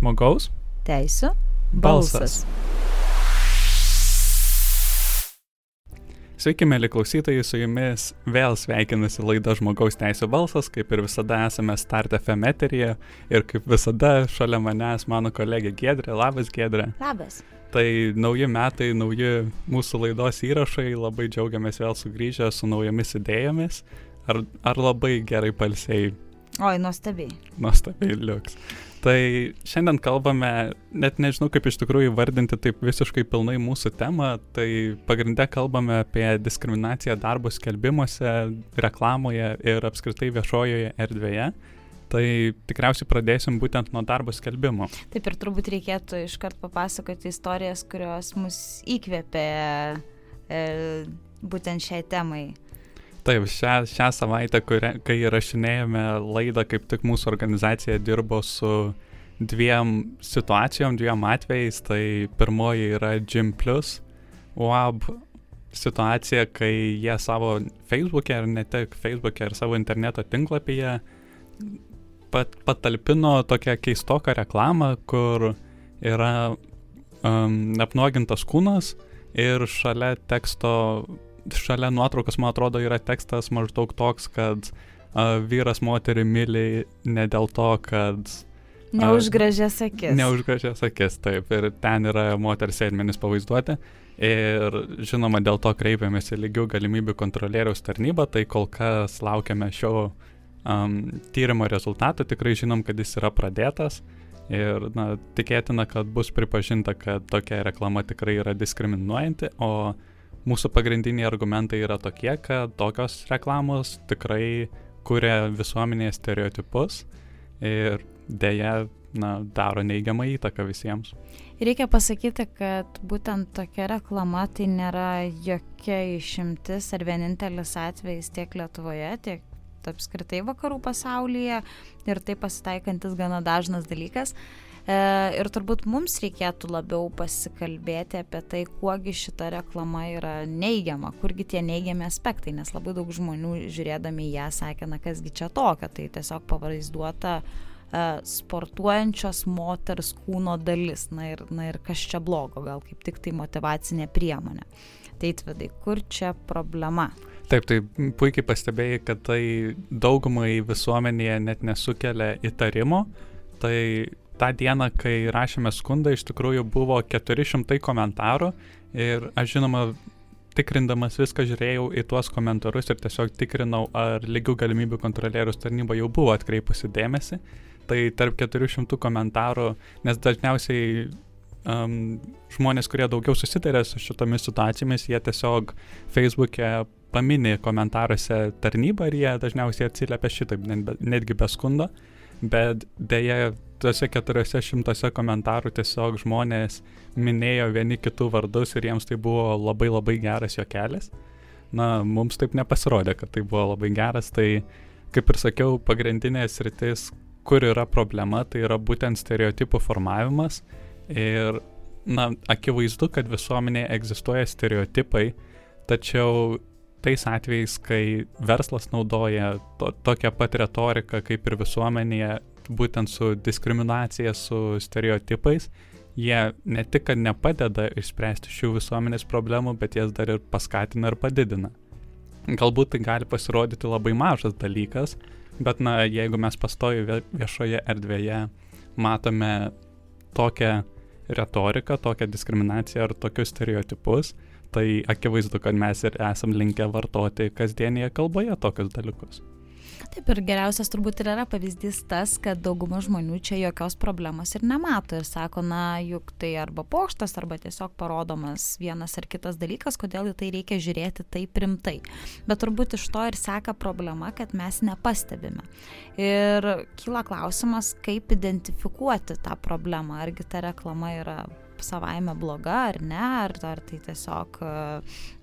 Žmogaus teisų balsas. Sveiki, mėly klausytojai, su jumis vėl sveikinasi laida Žmogaus teisų balsas, kaip ir visada esame Start FM eteryje ir kaip visada šalia manęs mano kolegė Gedrė. Labas, Gedrė. Labas. Tai nauji metai, nauji mūsų laidos įrašai, labai džiaugiamės vėl sugrįžę su naujomis idėjomis. Ar, ar labai gerai palsiai, Oi, nuostabiai. nuostabiai liuks. Tai šiandien kalbame, net nežinau kaip iš tikrųjų vardinti taip visiškai pilnai mūsų temą, tai pagrindė kalbame apie diskriminaciją darbo skelbimuose, reklamoje ir apskritai viešojoje erdvėje. Tai tikriausiai pradėsim būtent nuo darbo skelbimo. Taip ir turbūt reikėtų iškart papasakoti istorijas, kurios mus įkvėpė e, būtent šiai temai. Taip, šią, šią savaitę, kuria, kai įrašinėjome laidą, kaip tik mūsų organizacija dirbo su dviem situacijom, dviem atvejais. Tai pirmoji yra Gym Plus UAB situacija, kai jie savo Facebook'e ir ne tik Facebook'e ir savo interneto tinklapyje pat, patalpino tokią keistoką reklamą, kur yra um, apnuogintas kūnas ir šalia teksto šalia nuotraukos, man atrodo, yra tekstas maždaug toks, kad uh, vyras moterį myli ne dėl to, kad Neužgražės akis. neužgražės akis, taip, ir ten yra moters sėdmenis pavaizduoti. Ir žinoma, dėl to kreipiamės į lygių galimybių kontrolieriaus tarnybą, tai kol kas laukiame šio um, tyrimo rezultatų, tikrai žinom, kad jis yra pradėtas. Ir na, tikėtina, kad bus pripažinta, kad tokia reklama tikrai yra diskriminuojanti, o mūsų pagrindiniai argumentai yra tokie, kad tokios reklamos tikrai kuria visuomenėje stereotipus ir dėja na, daro neigiamą įtaką visiems. Reikia pasakyti, kad būtent tokia reklama tai nėra jokia išimtis ar vienintelis atvejis tiek Lietuvoje, tiek apskritai vakarų pasaulyje ir tai pasitaikantis gana dažnas dalykas. E, ir turbūt mums reikėtų labiau pasikalbėti apie tai, kuogi šita reklama yra neigiama, kurgi tie neigiami aspektai, nes labai daug žmonių žiūrėdami ją sakė, na kasgi čia tokia, tai tiesiog pavaizduota e, sportuojančios moters kūno dalis, na ir, na ir kas čia blogo, gal kaip tik tai motivacinė priemonė. Tai atvedai, kur čia problema? Taip, tai puikiai pastebėjai, kad tai daugumai visuomenėje net nesukelia įtarimo. Tai tą dieną, kai rašėme skundą, iš tikrųjų buvo 400 komentarų ir aš žinoma, tikrindamas viską žiūrėjau į tuos komentarus ir tiesiog tikrinau, ar lygių galimybių kontrolierius tarnyba jau buvo atkreipusi dėmesį. Tai tarp 400 komentarų, nes dažniausiai um, žmonės, kurie daugiau susitarė su šitomis situacijomis, jie tiesiog Facebook'e pamini komentaruose tarnybą ir jie dažniausiai atsiliepia šitaip, netgi be skundo. Bet dėja, tuose 400 komentarų tiesiog žmonės minėjo vieni kitų vardus ir jiems tai buvo labai labai geras jo kelias. Na, mums taip nepasirodė, kad tai buvo labai geras, tai kaip ir sakiau, pagrindinės rytis, kur yra problema, tai yra būtent stereotipų formavimas ir, na, akivaizdu, kad visuomenėje egzistuoja stereotipai, tačiau tais atvejais, kai verslas naudoja to, tokią pat retoriką kaip ir visuomenėje, būtent su diskriminacija, su stereotipais, jie ne tik, kad nepadeda išspręsti šių visuomenės problemų, bet jas dar ir paskatina ir padidina. Galbūt tai gali pasirodyti labai mažas dalykas, bet na, jeigu mes pastoju viešoje erdvėje matome tokią retoriką, tokią diskriminaciją ar tokius stereotipus, tai akivaizdu, kad mes ir esam linkę vartoti kasdienėje kalboje tokius dalykus. Taip ir geriausias turbūt ir yra pavyzdys tas, kad dauguma žmonių čia jokios problemos ir nemato ir sako, na, juk tai arba pokštas, arba tiesiog parodomas vienas ar kitas dalykas, kodėl į tai reikia žiūrėti taip rimtai. Bet turbūt iš to ir seka problema, kad mes nepastebime. Ir kyla klausimas, kaip identifikuoti tą problemą, argi ta reklama yra savaime bloga ar ne, ar, ar tai tiesiog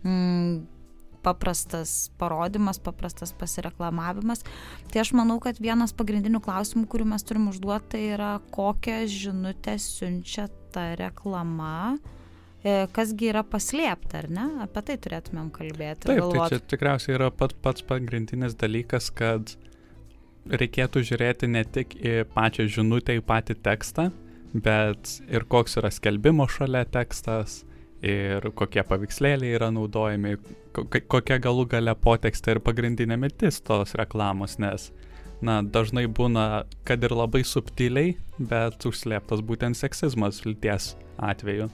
mm, paprastas parodimas, paprastas pasireklamavimas. Tai aš manau, kad vienas pagrindinių klausimų, kurių mes turim užduoti, tai yra kokią žinutę siunčia ta reklama, kasgi yra paslėpta, ar ne? Apie tai turėtumėm kalbėti. Taip, galvot. tai čia tikriausiai yra pat, pats pagrindinis dalykas, kad reikėtų žiūrėti ne tik į pačią žinutę, į patį tekstą, bet ir koks yra skelbimo šalia tekstas, ir kokie paveikslėliai yra naudojami, kokia galų gale potekstė ir pagrindinė mintis tos reklamos, nes, na, dažnai būna, kad ir labai subtiliai, bet užslėptas būtent seksizmas lyties atveju.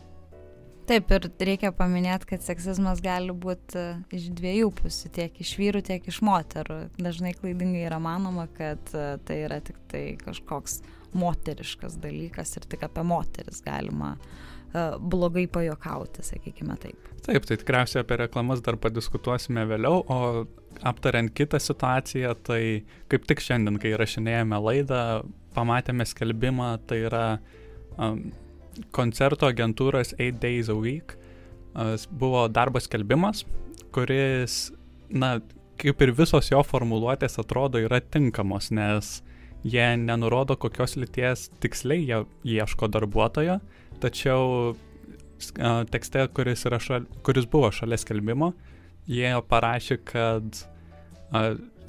Taip, ir reikia paminėti, kad seksizmas gali būti e, iš dviejų pusių, tiek iš vyrų, tiek iš moterų. Dažnai klaidingai yra manoma, kad e, tai yra tik tai kažkoks moteriškas dalykas ir tik apie moteris galima uh, blogai pajokauti, sakykime taip. Taip, tai tikriausiai apie reklamas dar padiskutuosime vėliau, o aptariant kitą situaciją, tai kaip tik šiandien, kai rašinėjame laidą, pamatėme skelbimą, tai yra um, koncerto agentūros 8 Days a Week buvo darbo skelbimas, kuris, na, kaip ir visos jo formuluotės atrodo yra tinkamos, nes jie nenurodo, kokios lyties tiksliai jie ieško darbuotojo, tačiau tekste, kuris, šal, kuris buvo šalia skelbimo, jie parašė, kad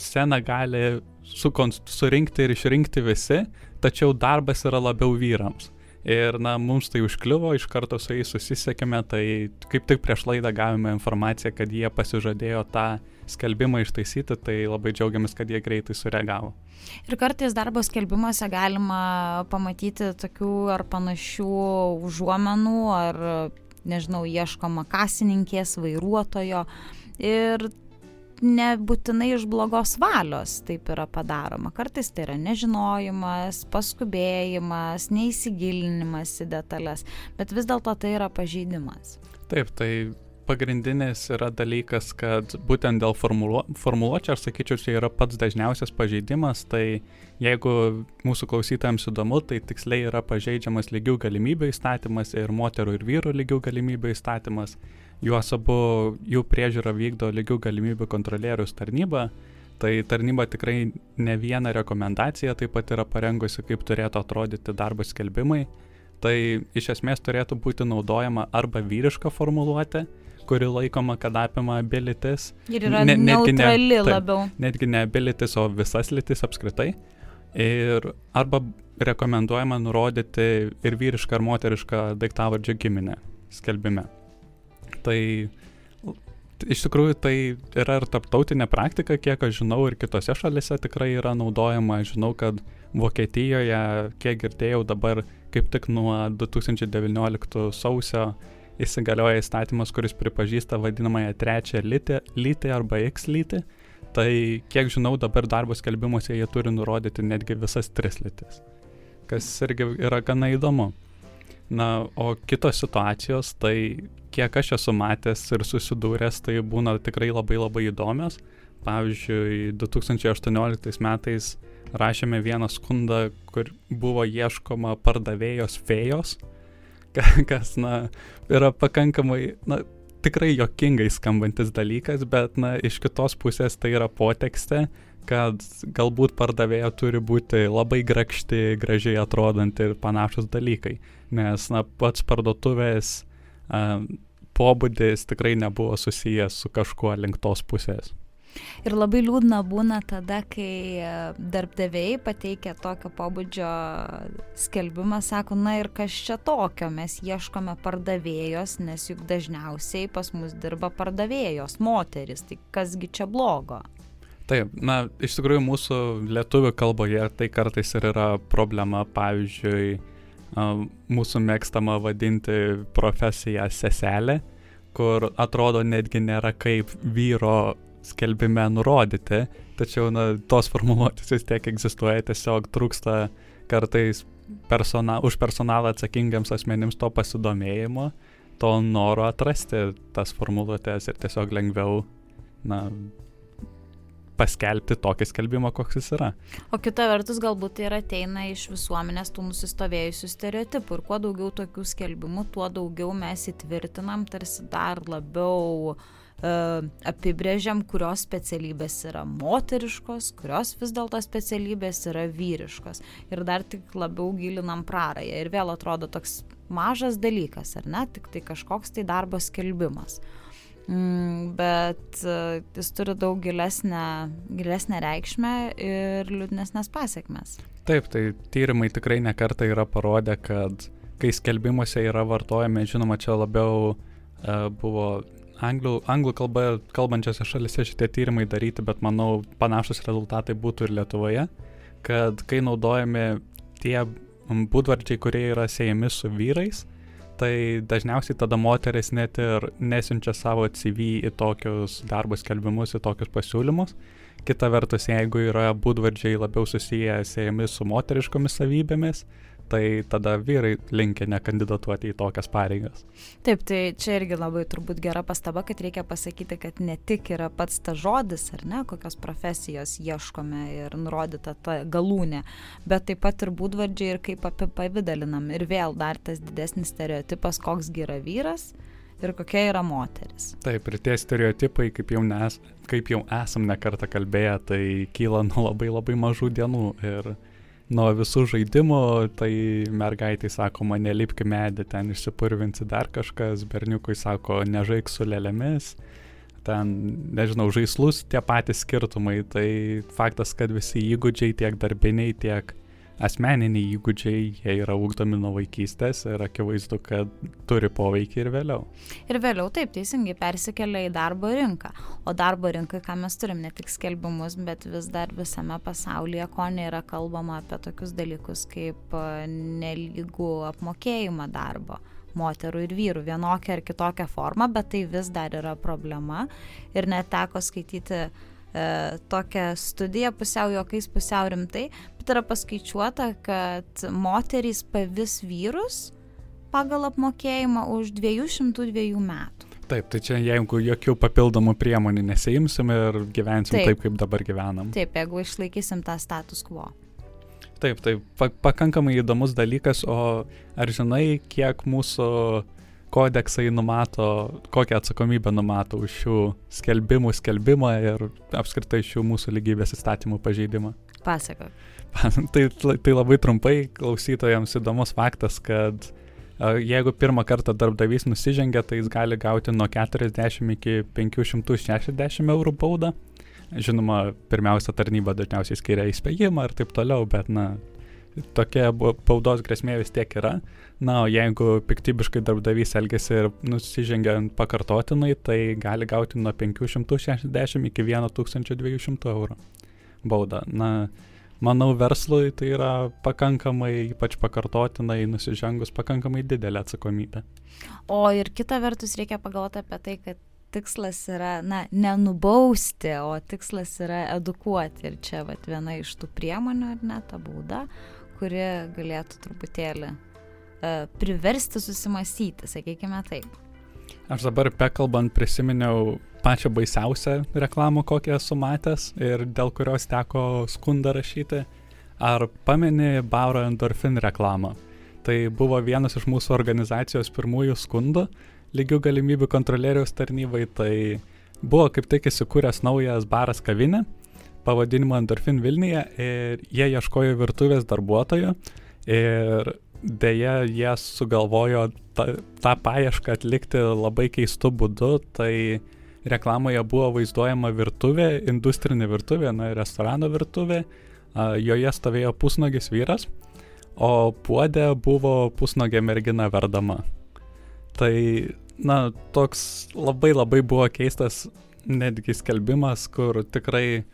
sceną gali surinkti ir išrinkti visi, tačiau darbas yra labiau vyrams. Ir, na, mums tai užkliuvo, iš karto su jais susisiekėme, tai kaip tik prieš laidą gavome informaciją, kad jie pasižadėjo tą skelbimą ištaisyti, tai labai džiaugiamės, kad jie greitai sureagavo. Ir kartais darbo skelbimuose galima pamatyti tokių ar panašių užuomenų, ar, nežinau, ieškoma kasininkės, vairuotojo. Ir nebūtinai iš blogos valios taip yra padaroma. Kartais tai yra nežinojimas, paskubėjimas, neįsigilinimas į detalės, bet vis dėlto tai yra pažeidimas. Taip, tai pagrindinis yra dalykas, kad būtent dėl formuluo, formuluočio, aš sakyčiau, čia yra pats dažniausias pažeidimas, tai jeigu mūsų klausytājams įdomu, tai tiksliai yra pažeidžiamas lygių galimybių įstatymas ir moterų ir vyrų lygių galimybių įstatymas juos abu jų priežiūrą vykdo lygių galimybių kontrolierius tarnyba. Tai tarnyba tikrai ne vieną rekomendaciją taip pat yra parengusi, kaip turėtų atrodyti darbo skelbimai. Tai iš esmės turėtų būti naudojama arba vyriška formuluotė, kuri laikoma, kad apima abi lytis. Ir yra ne, neutrali ne, taip, labiau. Netgi ne abi lytis, o visas lytis apskritai. Ir arba rekomenduojama nurodyti ir vyrišką, ir moterišką daiktavardžio giminę skelbime. Tai iš tikrųjų tai yra ir tarptautinė praktika, kiek aš žinau, ir kitose šalise tikrai yra naudojama. Žinau, kad Vokietijoje, kiek girdėjau, dabar kaip tik nuo 2019 sausio įsigalioja įstatymas, kuris pripažįsta vadinamąją trečią lytį, lytį arba X lytį. Tai kiek žinau, dabar darbo skelbimuose jie turi nurodyti netgi visas tris lytis, kas irgi yra gana įdomu. Na, o kitos situacijos, tai kiek aš esu matęs ir susidūręs, tai būna tikrai labai labai įdomios. Pavyzdžiui, 2018 metais rašėme vieną skundą, kur buvo ieškoma pardavėjos fėjos, kas, na, yra pakankamai, na, tikrai jokingai skambantis dalykas, bet, na, iš kitos pusės tai yra potekstė, kad galbūt pardavėja turi būti labai grakšti, gražiai atrodanti ir panašus dalykai, nes na, pats parduotuvės uh, pobūdis tikrai nebuvo susijęs su kažkuo link tos pusės. Ir labai liūdna būna tada, kai darbdaviai pateikia tokio pobūdžio skelbimą, sako, na ir kas čia tokio, mes ieškome pardavėjos, nes juk dažniausiai pas mus dirba pardavėjos, moteris, tai kasgi čia blogo. Taip, na, iš tikrųjų mūsų lietuvių kalboje tai kartais ir yra problema, pavyzdžiui, mūsų mėgstama vadinti profesiją seselė, kur atrodo netgi nėra kaip vyro skelbime nurodyti, tačiau na, tos formuluotės vis tiek egzistuoja, tiesiog trūksta kartais persona, už personalą atsakingiams asmenims to pasidomėjimo, to noro atrasti tas formuluotės ir tiesiog lengviau na, paskelbti tokį skelbimą, koks jis yra. O kita vertus, galbūt tai ir ateina iš visuomenės tų nusistovėjusių stereotipų. Ir kuo daugiau tokių skelbimų, tuo daugiau mes įtvirtinam, tarsi dar labiau uh, apibrėžiam, kurios specialybės yra moteriškos, kurios vis dėlto specialybės yra vyriškos. Ir dar tik labiau gilinam prarąją. Ir vėl atrodo toks mažas dalykas, ar ne? Tik tai kažkoks tai darbo skelbimas. Mm, bet uh, jis turi daug gilesnę, gilesnę reikšmę ir liūdnesnės pasiekmes. Taip, tai tyrimai tikrai nekartai yra parodę, kad kai skelbimuose yra vartojami, žinoma, čia labiau uh, buvo anglų, anglų kalba kalbančiose šalise šitie tyrimai daryti, bet manau panašus rezultatai būtų ir Lietuvoje, kad kai naudojami tie būdvardžiai, kurie yra siejami su vyrais, tai dažniausiai tada moteris net ir nesiunčia savo CV į tokius darbo skelbimus, į tokius pasiūlymus. Kita vertus, jeigu yra būdvardžiai labiau susiję siejami su moteriškomis savybėmis, tai tada vyrai linkia nekandidatuoti į tokias pareigas. Taip, tai čia irgi labai turbūt gera pastaba, kad reikia pasakyti, kad ne tik yra pats ta žodis, ar ne, kokios profesijos ieškome ir nurodyta ta galūnė, bet taip pat ir būdvardžiai ir kaip apipavydalinam. Ir vėl dar tas didesnis stereotipas, koks yra vyras ir kokia yra moteris. Taip, ir tie stereotipai, kaip jau, nes, kaip jau esam nekartą kalbėję, tai kyla nuo labai labai mažų dienų. Ir nuo visų žaidimų, tai mergaitai sako, mane lipki medį, ten išsipurvinsi dar kažkas, berniukui sako, nežaik su lėlėmis, ten, nežinau, žaislus tie patys skirtumai, tai faktas, kad visi įgūdžiai tiek darbiniai, tiek asmeniniai įgūdžiai, jie yra ūkdomi nuo vaikystės ir akivaizdu, kad turi poveikį ir vėliau. Ir vėliau taip teisingai persikelia į darbo rinką. O darbo rinkai, ką mes turim, ne tik skelbimus, bet vis dar visame pasaulyje, ko nėra kalbama apie tokius dalykus kaip e, nelygų apmokėjimą darbo moterų ir vyrų vienokią ar kitokią formą, bet tai vis dar yra problema. Ir net teko skaityti e, tokią studiją pusiau juokais, pusiau rimtai, bet yra paskaičiuota, kad moterys pavis vyrus pagal apmokėjimą už 202 metų. Taip, tai čia jeigu jokių papildomų priemonių nesiimsim ir gyvensim taip, taip kaip dabar gyvenam. Taip, jeigu išlaikysim tą status quo. Taip, tai pa pakankamai įdomus dalykas, o ar žinai, kiek mūsų kodeksai numato, kokią atsakomybę numato už šių skelbimų skelbimą ir apskritai šių mūsų lygybės įstatymų pažeidimą. Pasakok. tai, tai labai trumpai klausytojams įdomus faktas, kad jeigu pirmą kartą darbdavys nusižengia, tai jis gali gauti nuo 40 iki 560 eurų baudą. Žinoma, pirmiausia tarnyba dažniausiai skiria įspėjimą ir taip toliau, bet, na, tokia baudos grėsmė vis tiek yra. Na, o jeigu piktybiškai darbdavys elgesi ir nusižengia pakartotinai, tai gali gauti nuo 560 iki 1200 eurų baudą. Na, manau, verslui tai yra pakankamai, ypač pakartotinai nusižengus, pakankamai didelė atsakomybė. O ir kita vertus reikia pagalvoti apie tai, kad tikslas yra, na, nenubausti, o tikslas yra edukuoti. Ir čia vat, viena iš tų priemonių, ar ne, ta bauda, kuri galėtų truputėlį uh, priversti susimastyti, sakykime taip. Aš dabar bekalbant prisiminiau pačią baisiausią reklamą, kokią esu matęs ir dėl kurios teko skundą rašyti. Ar pameni Bauro endorfin reklamą? Tai buvo vienas iš mūsų organizacijos pirmųjų skundų lygių galimybių kontrolieriaus tarnybai. Tai buvo kaip tik įsikūręs naujas baras kavinė, pavadinimu Endorfin Vilniuje ir jie ieškojo virtuvės darbuotojo ir dėja jie sugalvojo tą, tą paiešką atlikti labai keistu būdu, tai reklamoje buvo vaizduojama virtuvė, industrinė virtuvė, na, restorano virtuvė, joje stovėjo pusnogis vyras, o puodė buvo pusnogė mergina verdama. Tai, na, toks labai labai buvo keistas netgi skelbimas, kur tikrai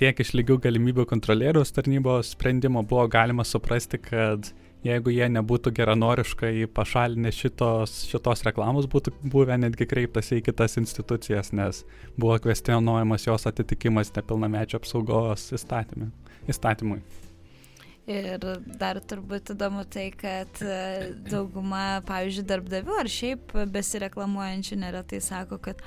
tiek iš lygių galimybių kontrolieriaus tarnybos sprendimo buvo galima suprasti, kad jeigu jie nebūtų geranoriškai pašalinę šitos, šitos reklamos, būtų buvę netgi kreiptasi į kitas institucijas, nes buvo kvestionuojamas jos atitikimas nepilnamečio apsaugos įstatymui. įstatymui. Ir dar turbūt įdomu tai, kad e, dauguma, pavyzdžiui, darbdavių ar šiaip besireklamuojančių neretai sako, kad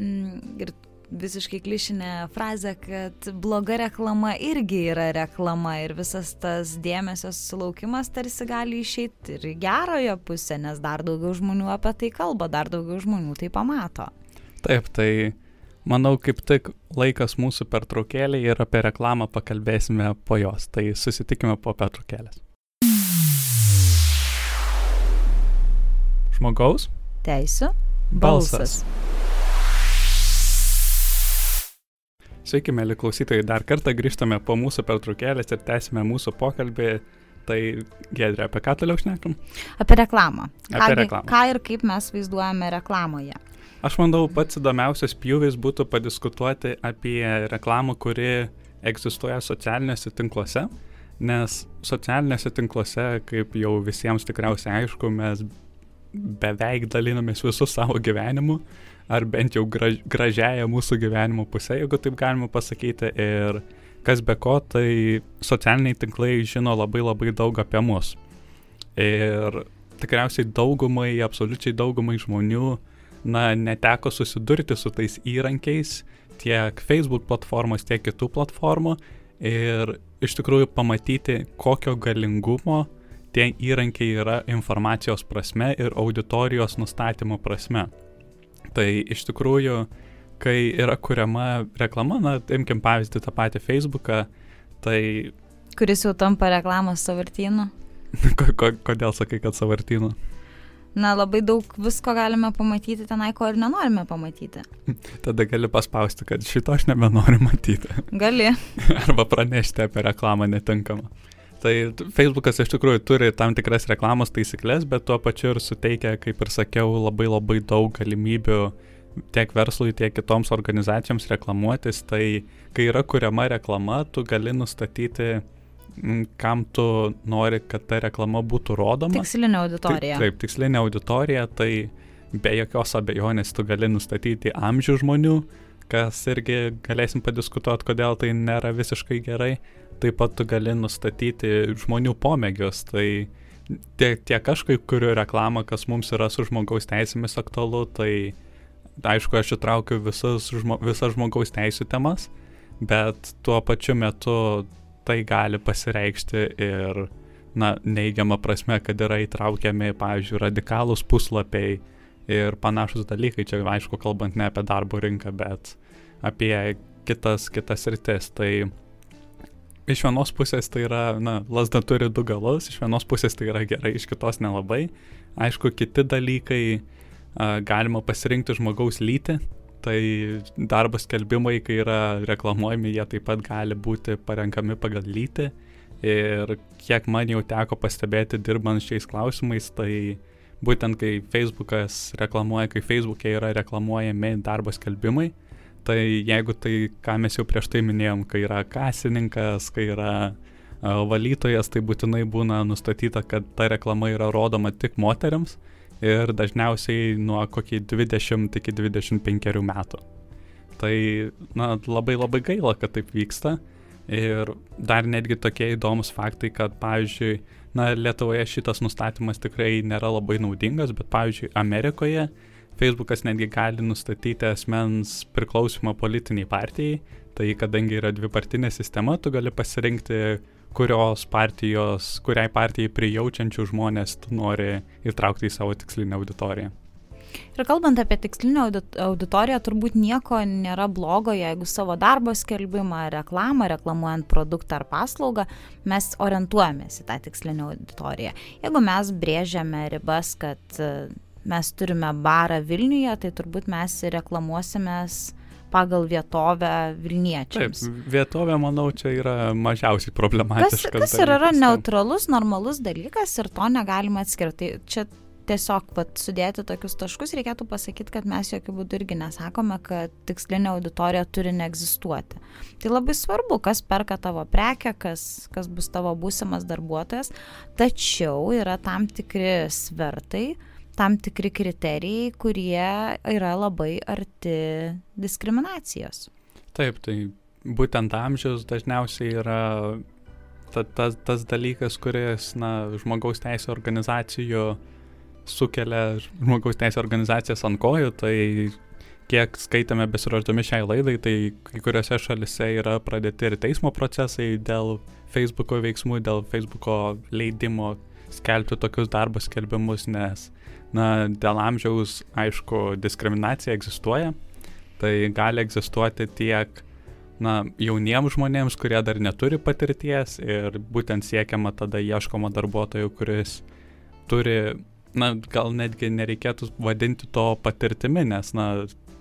mm, ir visiškai klišinė frazė, kad bloga reklama irgi yra reklama ir visas tas dėmesio sulaukimas tarsi gali išeiti ir į gerąją pusę, nes dar daugiau žmonių apie tai kalba, dar daugiau žmonių tai pamato. Taip, tai manau kaip tik laikas mūsų pertraukėlė ir apie reklamą pakalbėsime po jos, tai susitikime po pertraukėlės. Žmogaus Teisų balsas. balsas. Sveiki, mėly klausytojai, dar kartą grįžtame po mūsų pertraukėlės ir tęsime mūsų pokalbį. Tai Gedrė, apie ką toliau šnekam? Apie reklamą. Apie Ką, gi- reklamą. ką ir kaip mes vaizduojame reklamoje. Aš manau, pats įdomiausias pjūvis būtų padiskutuoti apie reklamą, kuri egzistuoja socialiniuose tinkluose, nes socialiniuose tinkluose, kaip jau visiems tikriausiai aišku, mes beveik dalinamės visų savo gyvenimu, ar bent jau graž, gražiaja mūsų gyvenimo pusė, jeigu taip galima pasakyti. Ir kas be ko, tai socialiniai tinklai žino labai labai daug apie mus. Ir tikriausiai daugumai, absoliučiai daugumai žmonių, na, neteko susidurti su tais įrankiais tiek Facebook platformos, tiek kitų platformų ir iš tikrųjų pamatyti, kokio galingumo tie įrankiai yra informacijos prasme ir auditorijos nustatymo prasme. Tai iš tikrųjų, kai yra kuriama reklama, na, imkim pavyzdį tą patį Facebooką, tai Kuris jau tampa reklamos savartynu. ko, ko, kodėl sakai, kad savartynų? Na, labai daug visko galime pamatyti tenai, ko ir nenorime pamatyti. Tada gali paspausti, kad šito aš nebenoriu matyti. Gali. Arba pranešti apie reklamą netinkamą. Tai Facebookas iš tikrųjų turi tam tikras reklamos taisyklės, bet tuo pačiu ir suteikia, kaip ir sakiau, labai labai daug galimybių tiek verslui, tiek kitoms organizacijoms reklamuotis. Tai kai yra kuriama reklama, tu gali nustatyti, kam tu nori, kad ta reklama būtų rodoma. Tikslinė auditorija. Taip, taip, tikslinė auditorija, tai be jokios abejonės tu gali nustatyti amžių žmonių, kas irgi galėsim padiskutuoti, kodėl tai nėra visiškai gerai. Taip pat tu gali nustatyti žmonių pomėgius, tai tiek, tiek aš kai kuriu reklamą, kas mums yra su žmogaus teisėmis aktualu, tai aišku, aš įtraukiu visas, žmo, visas žmogaus teisų temas, bet tuo pačiu metu tai gali pasireikšti ir na, neigiama prasme, kad yra įtraukiami, pavyzdžiui, radikalūs puslapiai ir panašus dalykai, čia aišku, kalbant ne apie darbo rinką, bet apie kitas, kitas rytis. Tai iš vienos pusės tai yra, na, lasda turi du galus, iš vienos pusės tai yra gerai, iš kitos nelabai. Aišku, kiti dalykai a, galima pasirinkti žmogaus lytį, tai darbo skelbimai, kai yra reklamuojami, jie taip pat gali būti parenkami pagal lytį. Ir kiek man jau teko pastebėti dirbant šiais klausimais, tai būtent kai Facebookas reklamuoja, kai Facebook'e yra reklamuojami darbo skelbimai, tai jeigu tai, ką mes jau prieš tai minėjom, kai yra kasininkas, kai yra valytojas, tai būtinai būna nustatyta, kad ta reklama yra rodoma tik moteriams ir dažniausiai nuo kokį 20 iki 25 metų. Tai, na, labai labai gaila, kad taip vyksta. Ir dar netgi tokie įdomus faktai, kad, pavyzdžiui, na, Lietuvoje šitas nustatymas tikrai nėra labai naudingas, bet, pavyzdžiui, Amerikoje Facebookas netgi gali nustatyti asmens priklausimą politiniai partijai, tai kadangi yra dvipartinė sistema, tu gali pasirinkti, kurios partijos, kuriai partijai prijaučiančių žmonės tu nori įtraukti į savo tikslinę auditoriją. Ir kalbant apie tikslinę audit- auditoriją, turbūt nieko nėra blogo, jeigu savo darbo skelbimą, reklamą, reklamuojant produktą ar paslaugą, mes orientuojamės į tą tikslinę auditoriją. Jeigu mes brėžiame ribas, kad mes turime barą Vilniuje, tai turbūt mes reklamuosimės pagal vietovę Taip, Vilniečiams. vietovė, manau, čia yra mažiausiai Kas, problematiškas. kas ir yra taip. neutralus, normalus dalykas ir to negalima atskirti. Čia tiesiog vat, sudėti tokius taškus reikėtų pasakyti, kad mes jokių būdų irgi nesakome, kad tikslinė auditorija turi neegzistuoti. Tai labai svarbu, kas perka tavo prekę, kas, kas bus tavo būsimas darbuotojas, tačiau yra tam tikri svertai, tam tikri kriterijai, kurie yra labai arti diskriminacijos. Taip, tai būtent amžius dažniausiai yra ta, tas, tas dalykas, kuris, na, žmogaus teisų organizacijų sukelia žmogaus teisų organizacijas ant kojų, tai kiek skaitėme besiruošdami šiai laidai, tai kai kuriuose šalise yra pradėti ir teismo procesai dėl Facebooko veiksmų, dėl Facebooko leidimo skelbti tokius darbo skelbimus, nes, na, dėl amžiaus, aišku, diskriminacija egzistuoja, tai gali egzistuoti tiek na, jauniems žmonėms, kurie dar neturi patirties ir būtent siekiama tada ieškoma darbuotojų, kuris turi, na, gal netgi nereikėtų vadinti to patirtimi, nes, na,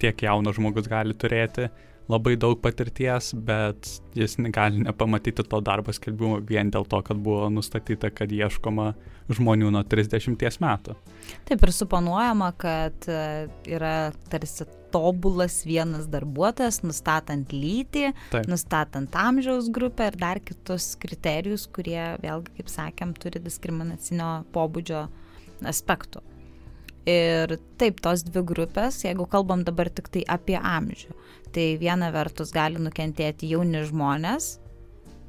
tiek jaunas žmogus gali turėti labai daug patirties, bet jis gali nepamatyti to darbo skelbimo vien dėl to, kad buvo nustatyta, kad ieškoma žmonių nuo 30 metų. Taip ir suponuojama, kad e, yra tarsi tobulas vienas darbuotojas, nustatant lytį, Taip. nustatant amžiaus grupę ir dar kitus kriterijus, kurie vėlgi, kaip sakėm, turi diskriminacinio pobūdžio aspektų. Ir taip, tos dvi grupės, jeigu kalbam dabar tik tai apie amžių, tai viena vertus gali nukentėti jauni žmonės,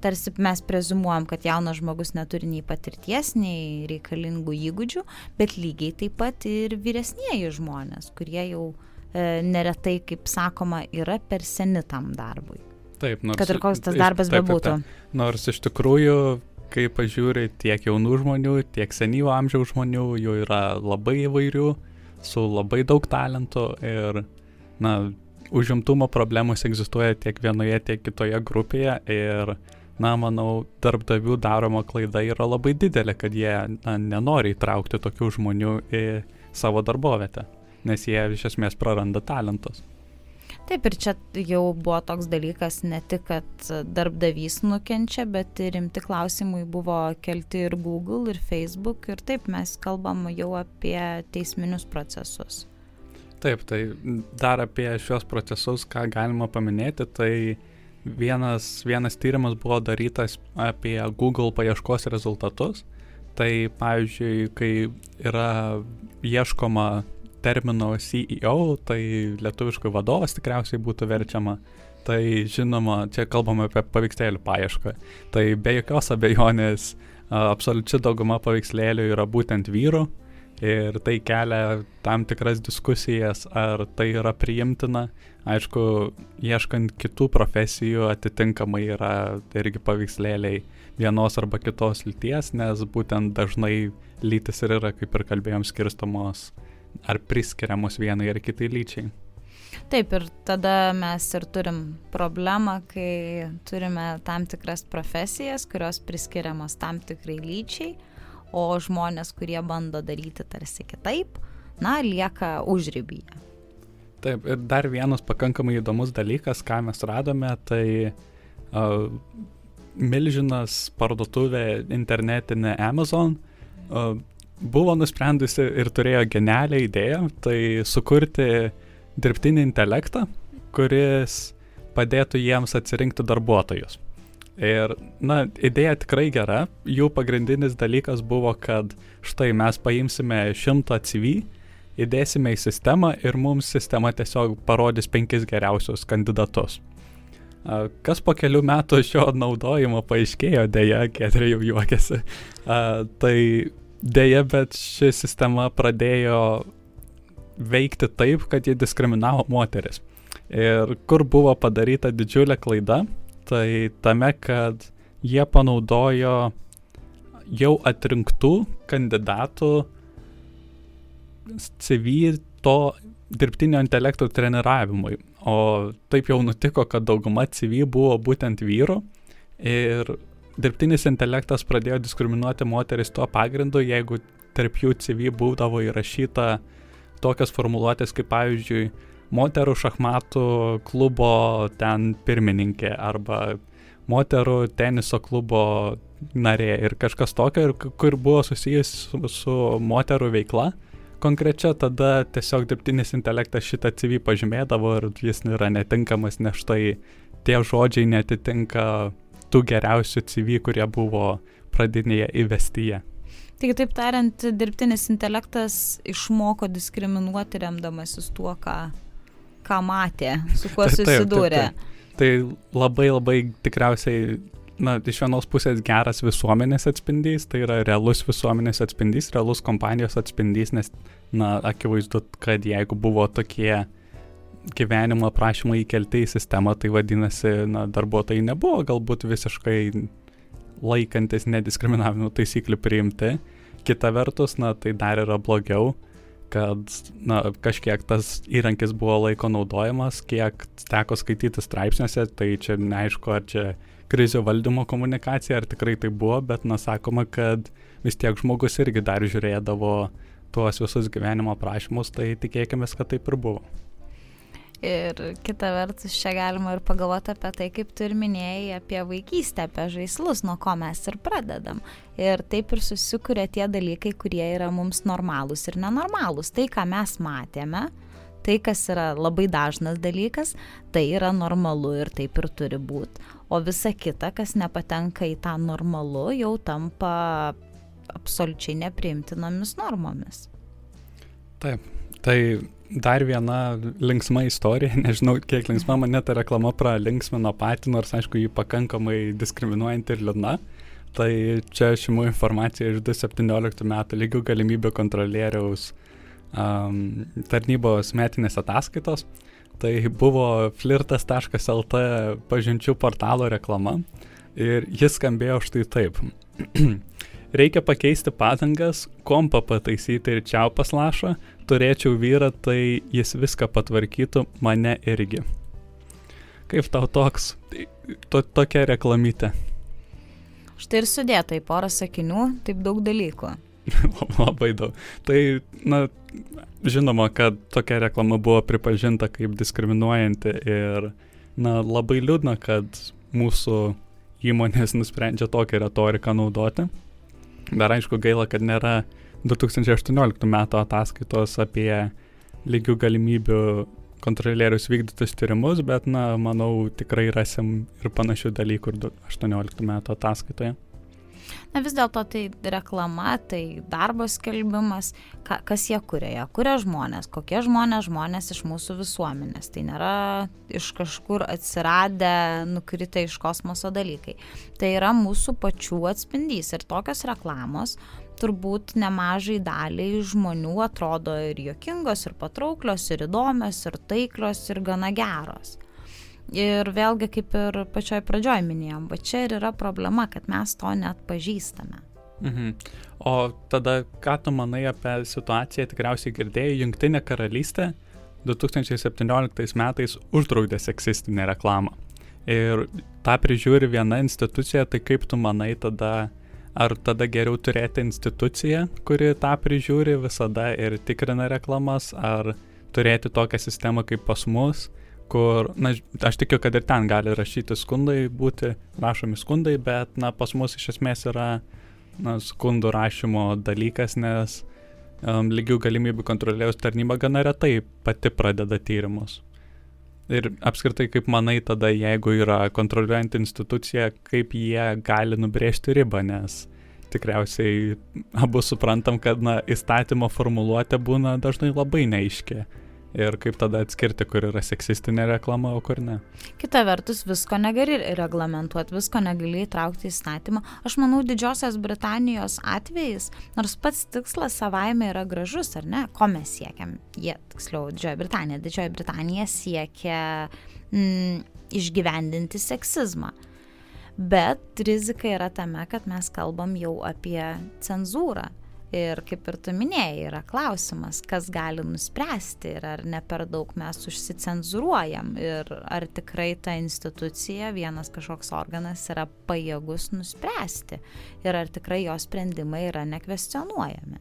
tarsi mes prezumuojam, kad jaunas žmogus neturi nei patirties, nei reikalingų įgūdžių, bet lygiai taip pat ir vyresnieji žmonės, kurie jau e, neretai, kaip sakoma, yra per seni tam darbui. Taip, nors. Kad ir koks tas darbas bebūtų. Nors iš tikrųjų kai pažiūri tiek jaunų žmonių, tiek senyvo amžiaus žmonių, jų yra labai įvairių, su labai daug talentų ir, na, užimtumo problemos egzistuoja tiek vienoje, tiek kitoje grupėje ir, na, manau, darbdavių daroma klaida yra labai didelė, kad jie na, nenori įtraukti tokių žmonių į savo darbovietę, nes jie iš esmės praranda talentus. Taip ir čia jau buvo toks dalykas ne tik, kad darbdavys nukenčia, bet ir rimti klausimai buvo kelti ir Google, ir Facebook, ir taip mes kalbam jau apie teisminius procesus. Taip, tai dar apie šios procesus, ką galima paminėti, tai vienas, vienas tyrimas buvo darytas apie Google paieškos rezultatus. Tai pavyzdžiui, kai yra ieškoma termino CEO, tai lietuviškai vadovas tikriausiai būtų verčiama. Tai žinoma, čia kalbame apie paveikslėlių paiešką. Tai be jokios abejonės absoliučiai dauguma paveikslėlių yra būtent vyrų ir tai kelia tam tikras diskusijas, ar tai yra priimtina. Aišku, ieškant kitų profesijų atitinkamai yra irgi paveikslėliai vienos arba kitos lyties, nes būtent dažnai lytis ir yra, kaip ir kalbėjom, skirstomos ar priskiriamos vienai ar kitai lyčiai. Taip, ir tada mes ir turim problemą, kai turime tam tikras profesijas, kurios priskiriamos tam tikrai lyčiai, o žmonės, kurie bando daryti tarsi kitaip, na, lieka užrybyje. Taip, ir dar vienas pakankamai įdomus dalykas, ką mes radome, tai uh, milžinas parduotuvė internetinė Amazon uh, buvo nusprendusi ir turėjo genialią idėją, tai sukurti dirbtinį intelektą, kuris padėtų jiems atsirinkti darbuotojus. Ir, na, idėja tikrai gera, jų pagrindinis dalykas buvo, kad štai mes paimsime šimtą CV, įdėsime į sistemą ir mums sistema tiesiog parodys penkis geriausius kandidatus. Kas po kelių metų šio naudojimo paaiškėjo, dėja, Ketrė jau juokėsi, tai Deja, bet ši sistema pradėjo veikti taip, kad jie diskriminavo moteris. Ir kur buvo padaryta didžiulė klaida, tai tame, kad jie panaudojo jau atrinktų kandidatų CV to dirbtinio intelekto treniravimui. O taip jau nutiko, kad dauguma CV buvo būtent vyrų ir dirbtinis intelektas pradėjo diskriminuoti moteris tuo pagrindu, jeigu tarp jų CV būdavo įrašyta tokias formuluotės kaip pavyzdžiui moterų šachmatų klubo ten pirmininkė arba moterų teniso klubo narė ir kažkas tokio, ir kur buvo susijęs su, su moterų veikla. Konkrečia, tada tiesiog dirbtinis intelektas šitą CV pažymėdavo ir jis yra netinkamas, nes štai tie žodžiai netitinka tų geriausių CV, kurie buvo pradinėje įvestyje. Tai kitaip tariant, dirbtinis intelektas išmoko diskriminuoti remdamasis tuo, ką, ką matė, su kuo susidūrė. Taip, taip, taip. Tai labai labai tikriausiai, na, iš vienos pusės geras visuomenės atspindys, tai yra realus visuomenės atspindys, realus kompanijos atspindys, nes, na, akivaizdu, kad jeigu buvo tokie gyvenimo aprašymai įkelti į sistemą, tai vadinasi, na, darbuotojai nebuvo galbūt visiškai laikantis nediskriminavimo taisyklių priimti. Kita vertus, na, tai dar yra blogiau, kad, na, kažkiek tas įrankis buvo laiko naudojamas, kiek teko skaityti straipsniuose, tai čia neaišku, ar čia krizių valdymo komunikacija, ar tikrai tai buvo, bet, na, sakoma, kad vis tiek žmogus irgi dar žiūrėdavo tuos visus gyvenimo aprašymus, tai tikėkime, kad taip ir buvo. Ir kita vertus, čia galima ir pagalvoti apie tai, kaip tu ir minėjai apie vaikystę, apie žaislus, nuo ko mes ir pradedam. Ir taip ir susikuria tie dalykai, kurie yra mums normalūs ir nenormalūs. Tai, ką mes matėme, tai, kas yra labai dažnas dalykas, tai yra normalu ir taip ir turi būti. O visa kita, kas nepatenka į tą normalu, jau tampa absoliučiai nepriimtinomis normomis. Taip, tai dar viena linksma istorija, nežinau, kiek linksma mane ta reklama pralinksmino patį, nors aišku, jį pakankamai diskriminuojant ir liūdna. Tai čia šimu informacija iš 2017 metų lygių galimybių kontrolieriaus um, tarnybos metinės ataskaitos. Tai buvo flirtas.lt pažinčių portalo reklama ir jis skambėjo štai taip. Reikia pakeisti padangas, kompą pataisyti ir čiaupas lašą, turėčiau vyrą, tai jis viską patvarkytų, mane irgi. Kaip tau toks, to, tokia reklamytė? Štai ir sudėta į porą sakinių, taip daug dalykų. Labai daug. Tai, na, žinoma, kad tokia reklama buvo pripažinta kaip diskriminuojanti ir, na, labai liūdna, kad mūsų įmonės nusprendžia tokią retoriką naudoti. Dar aišku gaila, kad nėra 2018 metų ataskaitos apie lygių galimybių kontrolierius vykdytus tyrimus, bet, na, manau, tikrai rasim ir panašių dalykų ir 2018 metų ataskaitoje. Na vis dėlto tai reklama, tai darbo skelbimas, ka, kas jie kuria, jie kuria žmonės, kokie žmonės, žmonės iš mūsų visuomenės. Tai nėra iš kažkur atsiradę, nukritę iš kosmoso dalykai. Tai yra mūsų pačių atspindys ir tokios reklamos turbūt nemažai daliai žmonių atrodo ir jokingos, ir patrauklios, ir įdomios, ir taiklios, ir gana geros. Ir vėlgi, kaip ir pačioj pradžioj minėjom, va čia ir yra problema, kad mes to net pažįstame. Mhm. O tada, ką tu manai apie situaciją, tikriausiai girdėjai, Junktinė karalystė 2017 metais uždraudė seksistinę reklamą. Ir tą prižiūri viena institucija, tai kaip tu manai tada, ar tada geriau turėti instituciją, kuri tą prižiūri visada ir tikrina reklamas, ar turėti tokią sistemą kaip pas mus, kur, na, aš tikiu, kad ir ten gali rašyti skundai, būti rašomi skundai, bet, na, pas mus iš esmės yra, na, skundų rašymo dalykas, nes um, lygių galimybių kontrolieriaus tarnyba gana retai pati pradeda tyrimus. Ir apskritai, kaip manai tada, jeigu yra kontroliuojant institucija, kaip jie gali nubrėžti ribą, nes tikriausiai abu suprantam, kad na, įstatymo formuluotė būna dažnai labai neaiški ir kaip tada atskirti, kur yra seksistinė reklama, o kur ne. Kita vertus, visko negali reglamentuoti, visko negali įtraukti į statymą. Aš manau, Didžiosios Britanijos atvejais, nors pats tikslas savaime yra gražus, ar ne, ko mes siekiam. Jie, tiksliau, Didžioji Britanija. Didžioji Britanija siekia mm, išgyvendinti seksizmą. Bet rizika yra tame, kad mes kalbam jau apie cenzūrą Ir kaip ir tu minėjai, yra klausimas, kas gali nuspręsti ir ar ne per daug mes užsicenzuruojam ir ar tikrai ta institucija, vienas kažkoks organas yra pajėgus nuspręsti ir ar tikrai jo sprendimai yra nekvestionuojami.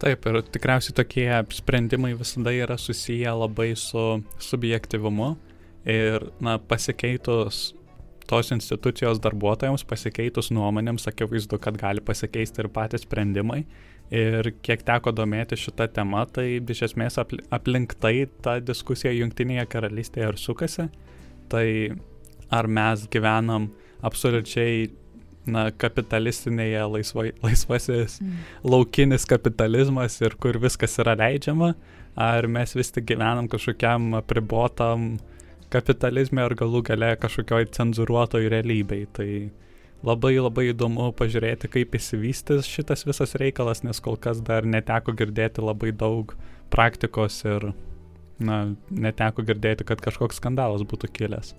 Taip, ir tikriausiai tokie sprendimai visada yra susiję labai su subjektivumu ir, na, pasikeitus tos institucijos darbuotojams, pasikeitus nuomonėms, akivaizdu, kad gali pasikeisti ir patys sprendimai Ir kiek teko domėti šitą temą, tai iš esmės aplink tai ta diskusija Junktinėje karalystėje ir sukasi. Tai ar mes gyvenam absoliučiai na, kapitalistinėje laisvai, laisvasis mm. laukinis kapitalizmas ir kur viskas yra leidžiama, ar mes vis tik gyvenam kažkokiam apribotam kapitalizme ar galų gale kažkokioj cenzuruotoj realybei. Tai labai labai įdomu pažiūrėti, kaip įsivystys šitas visas reikalas, nes kol kas dar neteko girdėti labai daug praktikos ir, na, neteko girdėti, kad kažkoks skandalas būtų kilęs.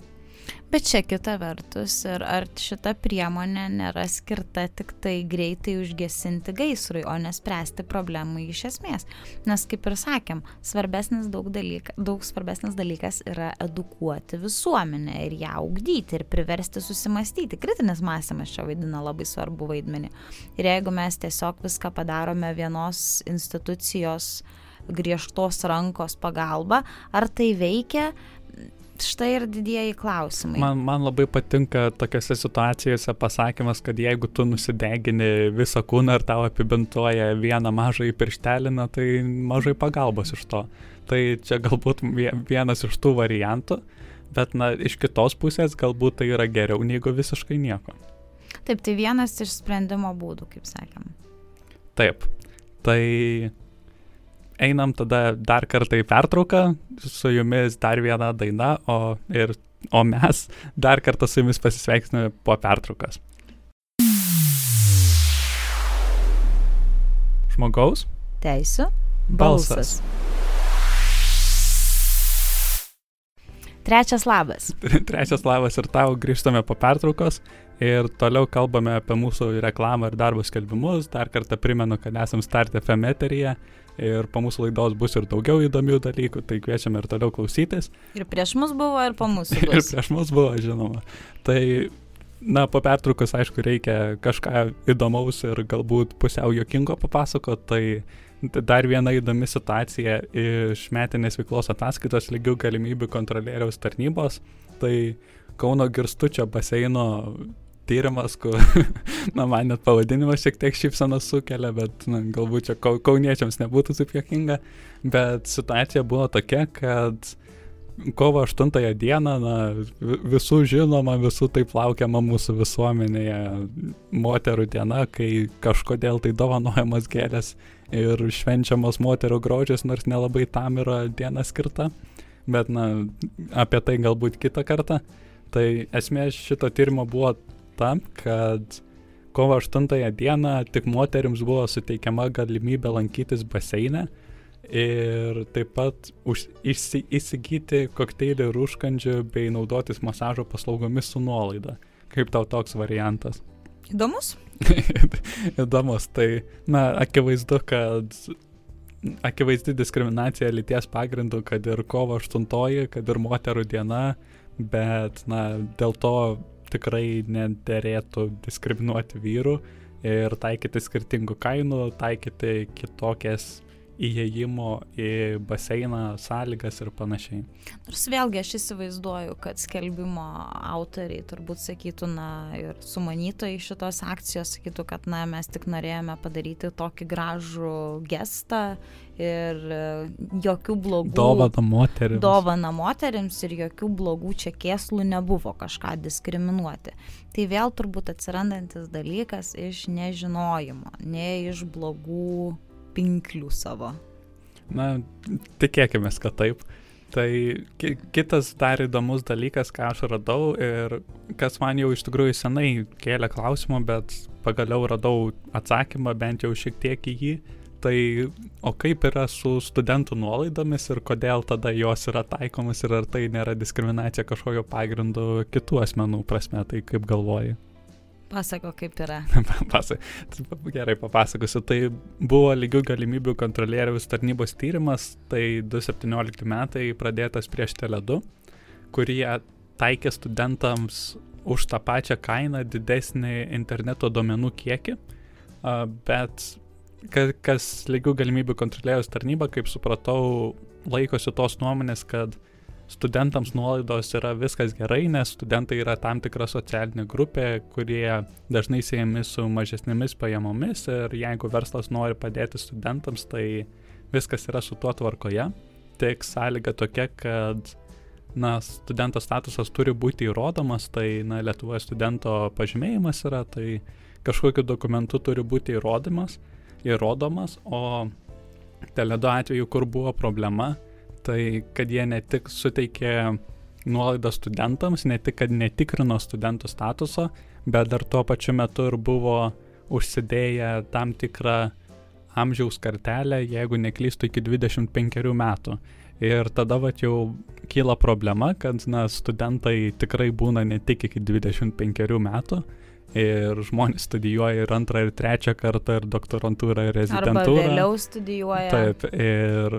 Bet čia kita vertus, ir ar šita priemonė nėra skirta tik tai greitai užgesinti gaisrui, o nespręsti problemų iš esmės. Nes kaip ir sakėm, svarbesnis daug, dalyka, daug svarbesnis dalykas yra edukuoti visuomenę ir ją augdyti ir priversti susimastyti. Kritinis mąstymas čia vaidina labai svarbu vaidmenį. Ir jeigu mes tiesiog viską padarome vienos institucijos griežtos rankos pagalba, ar tai veikia, štai ir didieji klausimai. Man, man labai patinka tokiose situacijose pasakymas, kad jeigu tu nusidegini visą kūną ir tau apibintuoja vieną mažą įpirštelį, tai mažai pagalbos iš to. Tai čia galbūt vienas iš tų variantų, bet na, iš kitos pusės galbūt tai yra geriau negu visiškai nieko. Taip, tai vienas iš sprendimo būdų, kaip sakėm. Taip, tai einam tada dar kartą į pertrauką, su jumis dar viena daina, o, ir, o mes dar kartą su jumis pasisveiksime po pertraukos. Žmogaus. Teisų. Balsas. balsas. Trečias labas. Trečias labas ir tau grįžtame po pertraukos ir toliau kalbame apie mūsų reklamą ir darbo skelbimus. Dar kartą primenu, kad esam Start FM eteryje ir po mūsų laidos bus ir daugiau įdomių dalykų, tai kviečiame ir toliau klausytis. Ir prieš mus buvo, ir po mūsų. Bus. ir prieš mus buvo, žinoma. Tai, na, po pertraukos, aišku, reikia kažką įdomaus ir galbūt pusiau jokingo papasakoti, tai dar viena įdomi situacija iš metinės veiklos ataskaitos lygių galimybių kontrolieriaus tarnybos, tai Kauno Girstučio baseino tyrimas, kur, na, man net pavadinimas šiek tiek šypsanas sukelia, bet na, galbūt čia kauniečiams nebūtų taip jokinga, bet situacija buvo tokia, kad kovo 8 dieną, na, visų žinoma, visų taip laukiama mūsų visuomenėje moterų diena, kai kažkodėl tai dovanojamas gėlės ir švenčiamas moterų grožis, nors nelabai tam yra diena skirta, bet, na, apie tai galbūt kitą kartą. Tai esmė šito tyrimo buvo ta, kad kovo 8 dieną tik moteriams buvo suteikiama galimybė lankytis baseine ir taip pat už, įsi, įsigyti kokteilį ir užkandžių bei naudotis masažo paslaugomis su nuolaida. Kaip tau toks variantas? Įdomus? Įdomus, tai, na, akivaizdu, kad akivaizdi diskriminacija lyties pagrindu, kad ir kovo 8, kad ir moterų diena, bet, na, dėl to tikrai nederėtų diskriminuoti vyrų ir taikyti skirtingų kainų, taikyti kitokias įėjimo į baseiną sąlygas ir panašiai. Nors vėlgi aš įsivaizduoju, kad skelbimo autoriai turbūt sakytų, na ir sumanytojai šitos akcijos sakytų, kad na mes tik norėjome padaryti tokį gražų gestą ir e, jokių blogų. Dovana moteriams. Dovana moteriams ir jokių blogų čia kėslų nebuvo kažką diskriminuoti. Tai vėl turbūt atsirandantis dalykas iš nežinojimo, ne iš blogų pinklių savo. Na, tikėkime, kad taip. Tai ki kitas dar įdomus dalykas, ką aš radau ir kas man jau iš tikrųjų senai kėlė klausimą, bet pagaliau radau atsakymą bent jau šiek tiek į jį. Tai o kaip yra su studentų nuolaidomis ir kodėl tada jos yra taikomas ir ar tai nėra diskriminacija kažkokio pagrindu kitų asmenų prasme, tai kaip galvoji? Pasako, kaip yra. Gerai, papasakosiu. Tai buvo lygių galimybių kontrolieriaus tarnybos tyrimas, tai 2017 metai pradėtas prieš Tele2, kurie taikė studentams už tą pačią kainą didesnį interneto duomenų kiekį, bet kas lygių galimybių kontrolieriaus tarnyba, kaip supratau, laikosi tos nuomonės, kad studentams nuolaidos yra viskas gerai, nes studentai yra tam tikra socialinė grupė, kurie dažnai siejami su mažesnėmis pajamomis ir jeigu verslas nori padėti studentams, tai viskas yra su tuo tvarkoje. Tik sąlyga tokia, kad na, studento statusas turi būti įrodomas, tai na, Lietuvoje studento pažymėjimas yra, tai kažkokiu dokumentu turi būti įrodymas, įrodomas, o teledo atveju, kur buvo problema, tai kad jie ne tik suteikė nuolaidą studentams, ne tik, kad netikrino studentų statuso, bet dar tuo pačiu metu ir buvo užsidėję tam tikrą amžiaus kartelę, jeigu neklystų iki 25 metų. Ir tada va jau kyla problema, kad na, studentai tikrai būna ne tik iki 25 metų, ir žmonės studijuoja ir antrą, ir trečią kartą, ir doktorantūrą, ir rezidentūrą. Arba vėliau studijuoja. Taip, ir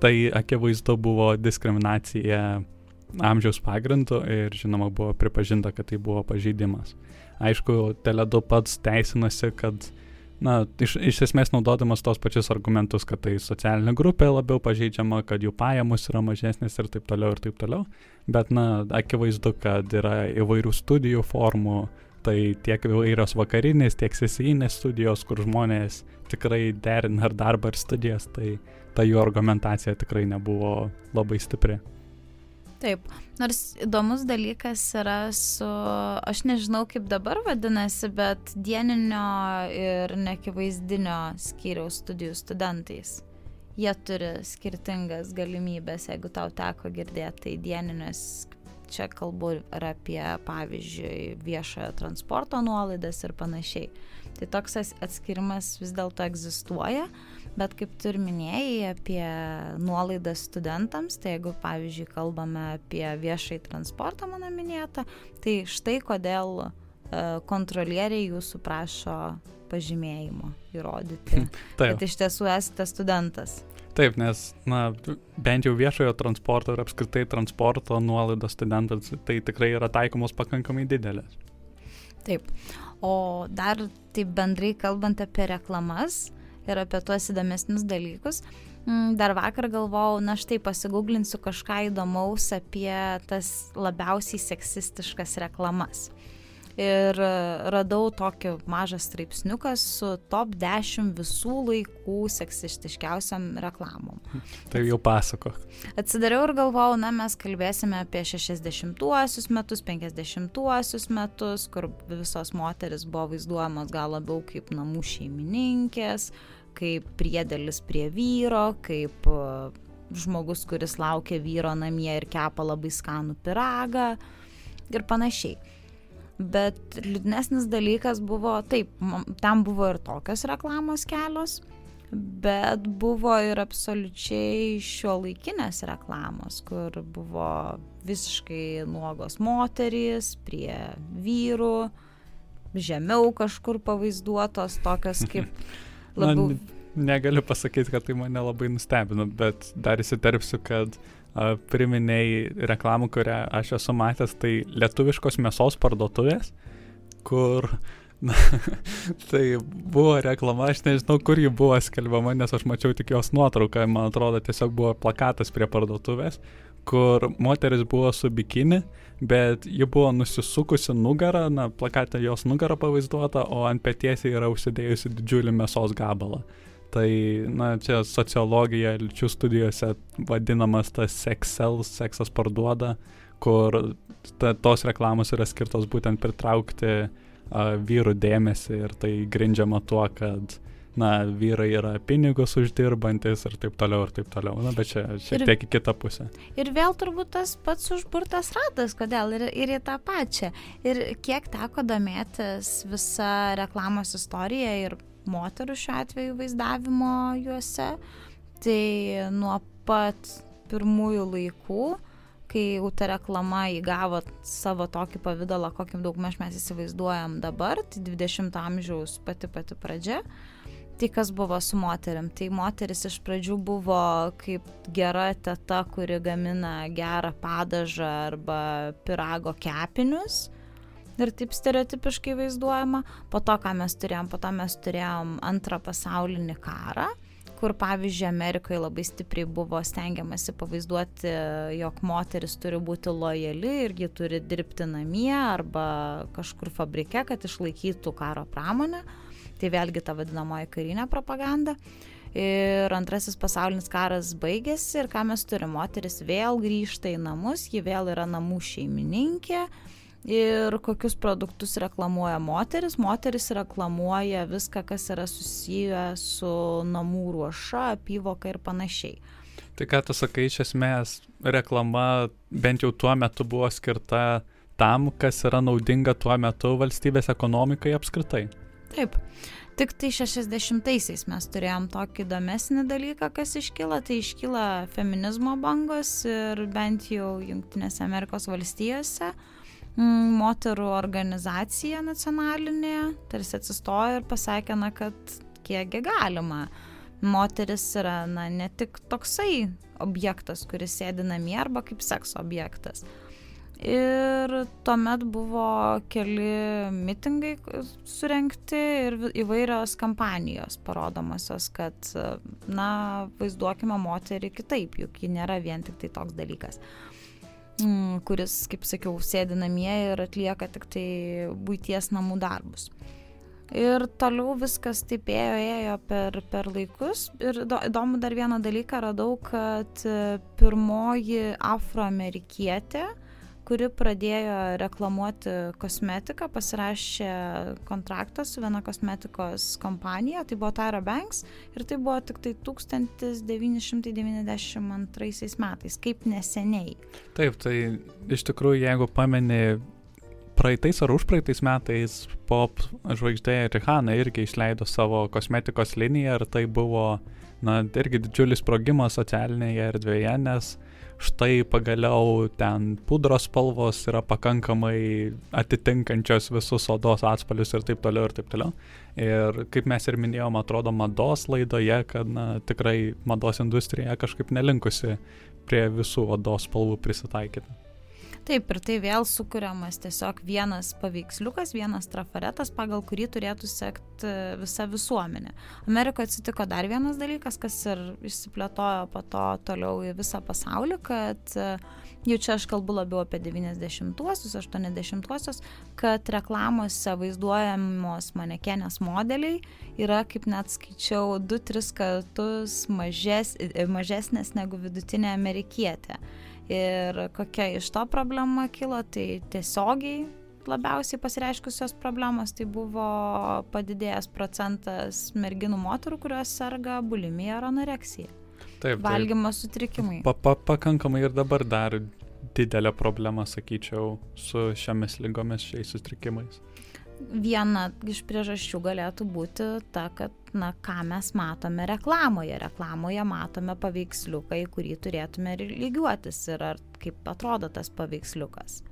tai akivaizdu buvo diskriminacija amžiaus pagrindu ir žinoma buvo pripažinta, kad tai buvo pažeidimas. Aišku, Teledu pats teisinasi, kad na, iš, iš esmės naudodamas tos pačius argumentus, kad tai socialinė grupė labiau pažeidžiama, kad jų pajamos yra mažesnės ir taip toliau ir taip toliau. Bet, na, akivaizdu, kad yra įvairių studijų formų, tai tiek įvairios vakarinės, tiek sesinės studijos, kur žmonės tikrai derina ar darbą ir studijas, tai ta jų argumentacija tikrai nebuvo labai stipri. Taip, nors įdomus dalykas yra su, aš nežinau kaip dabar vadinasi, bet dieninio ir nekivaizdinio skyriaus studijų studentais. Jie turi skirtingas galimybės, jeigu tau teko girdėti, tai dieninės, čia kalbu ir apie, pavyzdžiui, viešojo transporto nuolaidas ir panašiai. Tai toks atskirimas vis dėlto egzistuoja, bet kaip tu ir minėjai apie nuolaidas studentams, tai jeigu, pavyzdžiui, kalbame apie viešai transportą mano minėtą, tai štai kodėl e, kontrolieriai jūsų prašo pažymėjimo įrodyti, kad iš tiesų esate studentas. Taip, nes, na, bent jau viešojo transporto ir apskritai transporto nuolaidos studentams tai tikrai yra taikomos pakankamai didelės. Taip, o dar taip bendrai kalbant apie reklamas, ir apie tuos įdomesnius dalykus. Mm, dar vakar galvojau, na štai pasigūglinsiu kažką įdomaus apie tas labiausiai seksistiškas reklamas. Ir radau tokį mažą straipsniuką su top 10 visų laikų seksistiškiausiam reklamom. Tai jau pasako. Atsidariau ir galvojau, na mes kalbėsime apie 60-uosius metus, 50-uosius metus, kur visos moteris buvo vaizduojamos gal labiau kaip namų šeimininkės, kaip priedėlis prie vyro, kaip e, žmogus, kuris laukia vyro namie ir kepa labai skanų piragą ir panašiai. Bet liūdnesnis dalykas buvo, taip, tam buvo ir tokios reklamos kelios, bet buvo ir absoliučiai šio laikinės reklamos, kur buvo visiškai nuogos moterys prie vyrų, žemiau kažkur pavaizduotos, tokios kaip labiau... Na, negaliu pasakyti, kad tai mane labai nustebino, bet dar įsiterpsiu, kad a, priminėjai reklamų, kurią aš esu matęs, tai lietuviškos mėsos parduotuvės, kur Na, tai buvo reklama, aš nežinau, kur ji buvo skelbiama, nes aš mačiau tik jos nuotrauką, man atrodo, tiesiog buvo plakatas prie parduotuvės, kur moteris buvo su bikini, bet ji buvo nusisukusi nugarą, na, plakate jos nugarą pavaizduota, o ant pėties yra užsidėjusi didžiulį mėsos gabalą. Tai, na, čia sociologija, lyčių studijose vadinamas tas seksels, seksas parduoda, kur ta, tos reklamos yra skirtos būtent pritraukti uh, vyrų dėmesį ir tai grindžiama tuo, kad na, vyrai yra pinigus uždirbantis ir taip toliau ir taip toliau. Na, bet čia šiek tiek į kitą pusę. Ir vėl turbūt tas pats užburtas ratas, kodėl ir, ir į tą pačią. Ir kiek teko domėtis visa reklamos istorija ir moterų šiuo atveju vaizdavimo juose, tai nuo pat pirmųjų laikų kai jau ta reklama įgavo savo tokį pavydalą, kokį daug mes įsivaizduojam dabar, tai 20 amžiaus pati pati pradžia, Tai kas buvo su moterim? Tai moteris iš pradžių buvo kaip gera teta, kuri gamina gerą padažą arba pirago kepinius. Ir taip stereotipiškai vaizduojama. Po to, ką mes turėjom, po to mes turėjom antrą pasaulinį karą, kur pavyzdžiui Amerikoje labai stipriai buvo stengiamasi pavaizduoti, jog moteris turi būti lojali ir ji turi dirbti namie arba kažkur fabrike, kad išlaikytų karo pramonę. Tai vėlgi ta vadinamoji karinė propaganda. Ir antrasis pasaulinis karas baigėsi ir ką mes turime, moteris vėl grįžta į namus, ji vėl yra namų šeimininkė. Ir kokius produktus reklamuoja moteris? Moteris reklamuoja viską, kas yra susiję su namų ruoša, apyvoka ir panašiai. Tai ką tu sakai, iš esmės reklama bent jau tuo metu buvo skirta tam, kas yra naudinga tuo metu valstybės ekonomikai apskritai. Taip. Tik tai 60-aisiais mes turėjom tokį įdomesnį dalyką, kas iškyla, tai iškyla feminizmo bangos ir bent jau Junktinėse Amerikos valstijose mm, moterų organizacija nacionalinė tarsi atsistojo ir pasakė, na, kad kiekgi galima. Moteris yra, na, ne tik toksai objektas, kuris sėdi namie arba kaip sekso objektas. Ir tuomet buvo keli mitingai surenkti ir įvairios kampanijos parodomasios, kad, na, vaizduokime moterį kitaip, juk ji nėra vien tik tai toks dalykas mm, kuris, kaip sakiau, sėdi namie ir atlieka tik tai būties namų darbus. Ir toliau viskas taip ėjo, ėjo per, per laikus. Ir įdomu dar vieną dalyką radau, kad pirmoji afroamerikietė, kuri pradėjo reklamuoti kosmetiką, pasirašė kontraktą su viena kosmetikos kompanija, tai buvo Tyra Banks ir tai buvo tik tai 1992 metais, kaip neseniai. Taip, tai iš tikrųjų, jeigu pameni praeitais ar užpraeitais metais pop žvaigždė Rihanna irgi išleido savo kosmetikos liniją ir tai buvo, na, irgi didžiulis sprogimas socialinėje erdvėje, nes štai pagaliau ten pudros spalvos yra pakankamai atitinkančios visus odos atspalius ir taip toliau ir taip toliau. Ir kaip mes ir minėjom, atrodo mados laidoje, kad na, tikrai mados industrija kažkaip nelinkusi prie visų odos spalvų prisitaikyti. Taip, ir tai vėl sukūriamas tiesiog vienas paveiksliukas, vienas trafaretas, pagal kurį turėtų sekti e, visa visuomenė. Amerikoje atsitiko dar vienas dalykas, kas ir išsiplėtojo po to toliau į visą pasaulį, kad e, jau čia aš kalbu labiau apie 90-uosius, 80-uosius, kad reklamose vaizduojamos manekenės modeliai yra, kaip net skaičiau, 2-3 kartus mažes, e, mažesnės negu vidutinė amerikietė. Ir kokia iš to problema kilo, tai tiesiogiai labiausiai pasireiškusios problemos tai buvo padidėjęs procentas merginų moterų, kurios serga bulimija ar anoreksija. Taip. Valgymo sutrikimai. Pa, pa, pakankamai ir dabar dar didelė problema, sakyčiau, su šiomis lygomis, šiais sutrikimais viena iš priežasčių galėtų būti ta, kad, na, ką mes matome reklamoje. Reklamoje matome paveiksliuką, į kurį turėtume lygiuotis ir ar kaip atrodo tas paveiksliukas.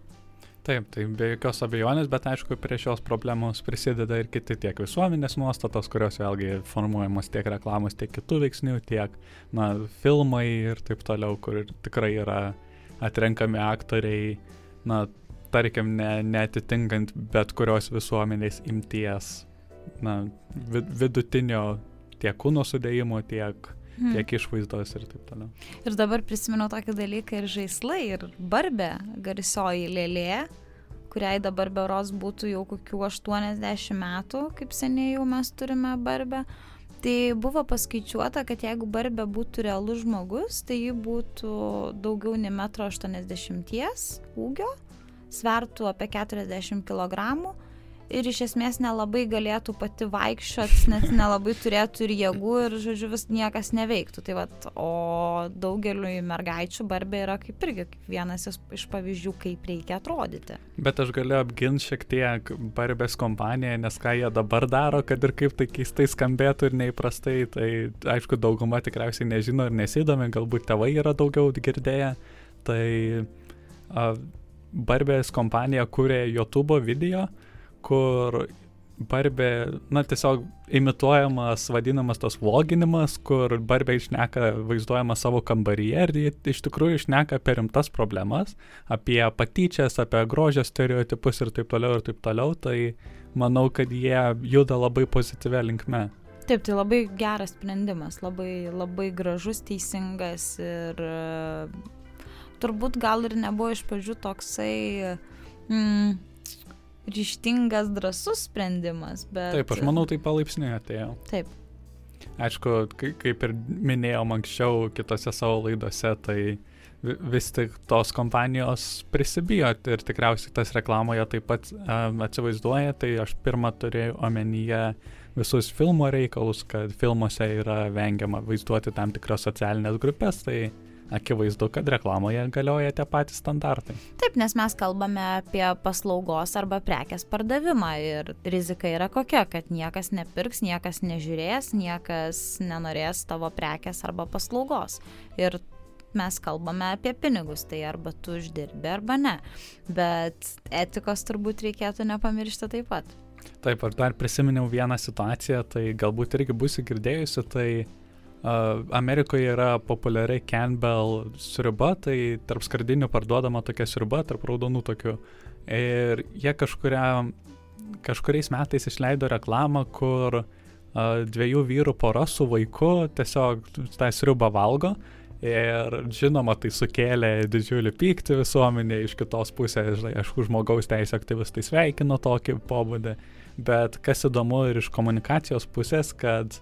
Taip, tai be jokios abejonės, bet aišku, prie šios problemos prisideda ir kiti tiek visuomenės nuostatos, kurios vėlgi formuojamos tiek reklamos, tiek kitų veiksnių, tiek, na, filmai ir taip toliau, kur tikrai yra atrenkami aktoriai, na, tarkim, ne, netitinkant bet kurios visuomenės imties, na, vid, vidutinio tiek kūno sudėjimo, tiek, hmm. tiek išvaizdos ir taip toliau. Ir dabar prisimenu tokį dalyką ir žaislai, ir barbė, garsioji lėlė, kuriai dabar beros būtų jau kokių 80 metų, kaip seniai jau mes turime barbę. Tai buvo paskaičiuota, kad jeigu barbė būtų realus žmogus, tai ji būtų daugiau nei 1,80 m ūgio svertų apie 40 kg ir iš esmės nelabai galėtų pati vaikščiot, net nelabai turėtų ir jėgų ir, žodžiu, vis niekas neveiktų. Tai vat, o daugeliu mergaičių barbė yra kaip irgi vienas iš pavyzdžių, kaip reikia atrodyti. Bet aš galiu apginti šiek tiek barbės kompaniją, nes ką jie dabar daro, kad ir kaip tai keistai skambėtų ir neįprastai, tai aišku, dauguma tikriausiai nežino ir nesidomi, galbūt tėvai yra daugiau girdėję. Tai a, Barbės kompanija kūrė YouTube video, kur Barbė, na tiesiog imituojamas, vadinamas tos vloginimas, kur Barbė išneka vaizduojama savo kambaryje ir jie iš tikrųjų išneka apie rimtas problemas, apie patyčias, apie grožio stereotipus ir taip toliau ir taip toliau, tai manau, kad jie juda labai pozityvę linkme. Taip, tai labai geras sprendimas, labai, labai gražus, teisingas ir turbūt gal ir nebuvo iš pradžių toksai mm, ryštingas, drasus sprendimas, bet... Taip, aš manau, tai palaipsniui atėjo. Taip. Aišku, kaip ir minėjom anksčiau kitose savo laidose, tai vis tik tos kompanijos prisibijo ir tikriausiai tas reklamoje taip pat um, atsivaizduoja, tai aš pirmą turėjau omenyje visus filmo reikalus, kad filmuose yra vengiama vaizduoti tam tikras socialinės grupės, tai akivaizdu, kad reklamoje galioja tie patys standartai. Taip, nes mes kalbame apie paslaugos arba prekės pardavimą ir rizika yra kokia, kad niekas nepirks, niekas nežiūrės, niekas nenorės tavo prekės arba paslaugos. Ir mes kalbame apie pinigus, tai arba tu uždirbi arba ne. Bet etikos turbūt reikėtų nepamiršti taip pat. Taip, aš dar prisiminiau vieną situaciją, tai galbūt irgi būsi girdėjusi, tai Amerikoje yra populiari Campbell sriuba, tai tarp skardinių parduodama tokia sriuba, tarp raudonų tokių. Ir jie kažkuria, kažkuriais metais išleido reklamą, kur uh, dviejų vyrų pora su vaiku tiesiog tą sriubą valgo. Ir žinoma, tai sukėlė didžiulį pyktį visuomenė, iš kitos pusės, žinai, aišku, žmogaus teisė aktyvistai sveikino tokį pobūdį, bet kas įdomu ir iš komunikacijos pusės, kad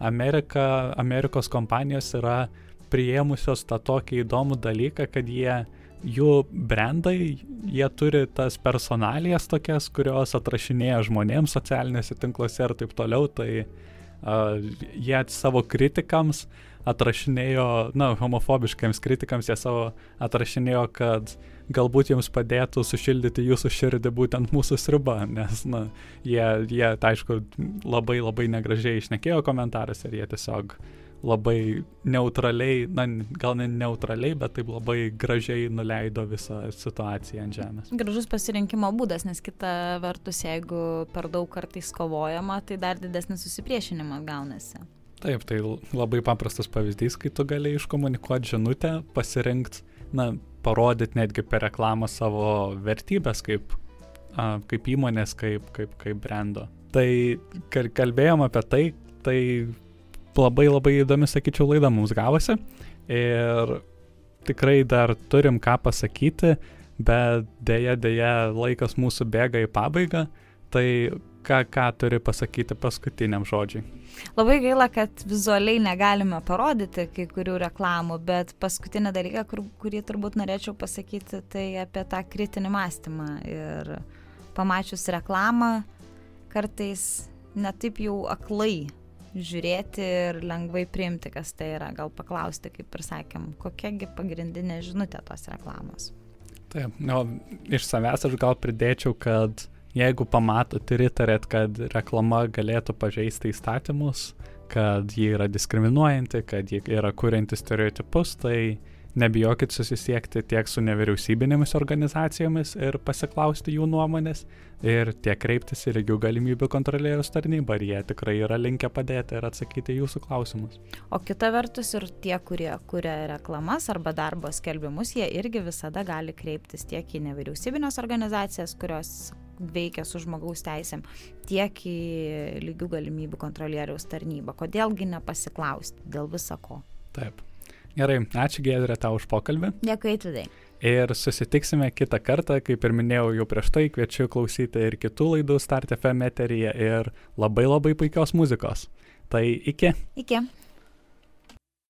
Amerika, Amerikos kompanijos yra priėmusios tą tokį įdomų dalyką, kad jie, jų brandai, jie turi tas personalijas tokias, kurios atrašinėja žmonėms socialinėse tinkluose ir taip toliau, tai uh, jie savo kritikams uh, atrašinėjo, na, homofobiškiams kritikams jie savo atrašinėjo, kad galbūt jums padėtų sušildyti jūsų širdį būtent mūsų sriuba, nes, na, jie, jie tai aišku, labai labai negražiai išnekėjo komentaruose ir jie tiesiog labai neutraliai, na, gal ne neutraliai, bet taip labai gražiai nuleido visą situaciją ant žemės. Gražus pasirinkimo būdas, nes kita vertus, jeigu per daug kartais kovojama, tai dar didesnis susipriešinimas gaunasi. Taip, tai labai paprastas pavyzdys, kai tu gali iškomunikuoti žinutę, pasirinkti, na, parodyti netgi per reklamą savo vertybės kaip, kaip įmonės, kaip, kaip, kaip brendo. Tai kalbėjom apie tai, tai labai labai įdomi, sakyčiau, laida mums gavosi ir tikrai dar turim ką pasakyti, bet dėja, dėja laikas mūsų bėga į pabaigą, tai ką, ką turi pasakyti paskutiniam žodžiui. Labai gaila, kad vizualiai negalime parodyti kai kurių reklamų, bet paskutinį dalyką, kur, kurį turbūt norėčiau pasakyti, tai apie tą kritinį mąstymą. Ir pamačius reklamą, kartais netaip jau aklai žiūrėti ir lengvai priimti, kas tai yra. Gal paklausti, kaip ir sakėm, kokiagi pagrindinė žinutė tos reklamos. Taip, o iš savęs aš gal pridėčiau, kad jeigu pamatot ir įtarėt, kad reklama galėtų pažeisti įstatymus, kad ji yra diskriminuojanti, kad ji yra kurianti stereotipus, tai nebijokit susisiekti tiek su nevyriausybinėmis organizacijomis ir pasiklausti jų nuomonės, ir tiek kreiptis į lygių galimybių kontrolierius tarnybą, ir jie tikrai yra linkę padėti ir atsakyti jūsų klausimus. O kita vertus ir tie, kurie kuria reklamas arba darbo skelbimus, jie irgi visada gali kreiptis tiek į nevyriausybinės organizacijas, kurios veikia su žmogaus teisėm, tiek į lygių galimybių kontrolieriaus tarnybą. Kodėlgi nepasiklausti dėl visako? Taip. Gerai, ačiū Gedrė tau už pokalbį. Dėkui, Tudai. Ir susitiksime kitą kartą, kaip ir minėjau jau prieš tai, kviečiu klausyti ir kitų laidų Start FM eteryje ir labai labai puikios muzikos. Tai iki. Iki.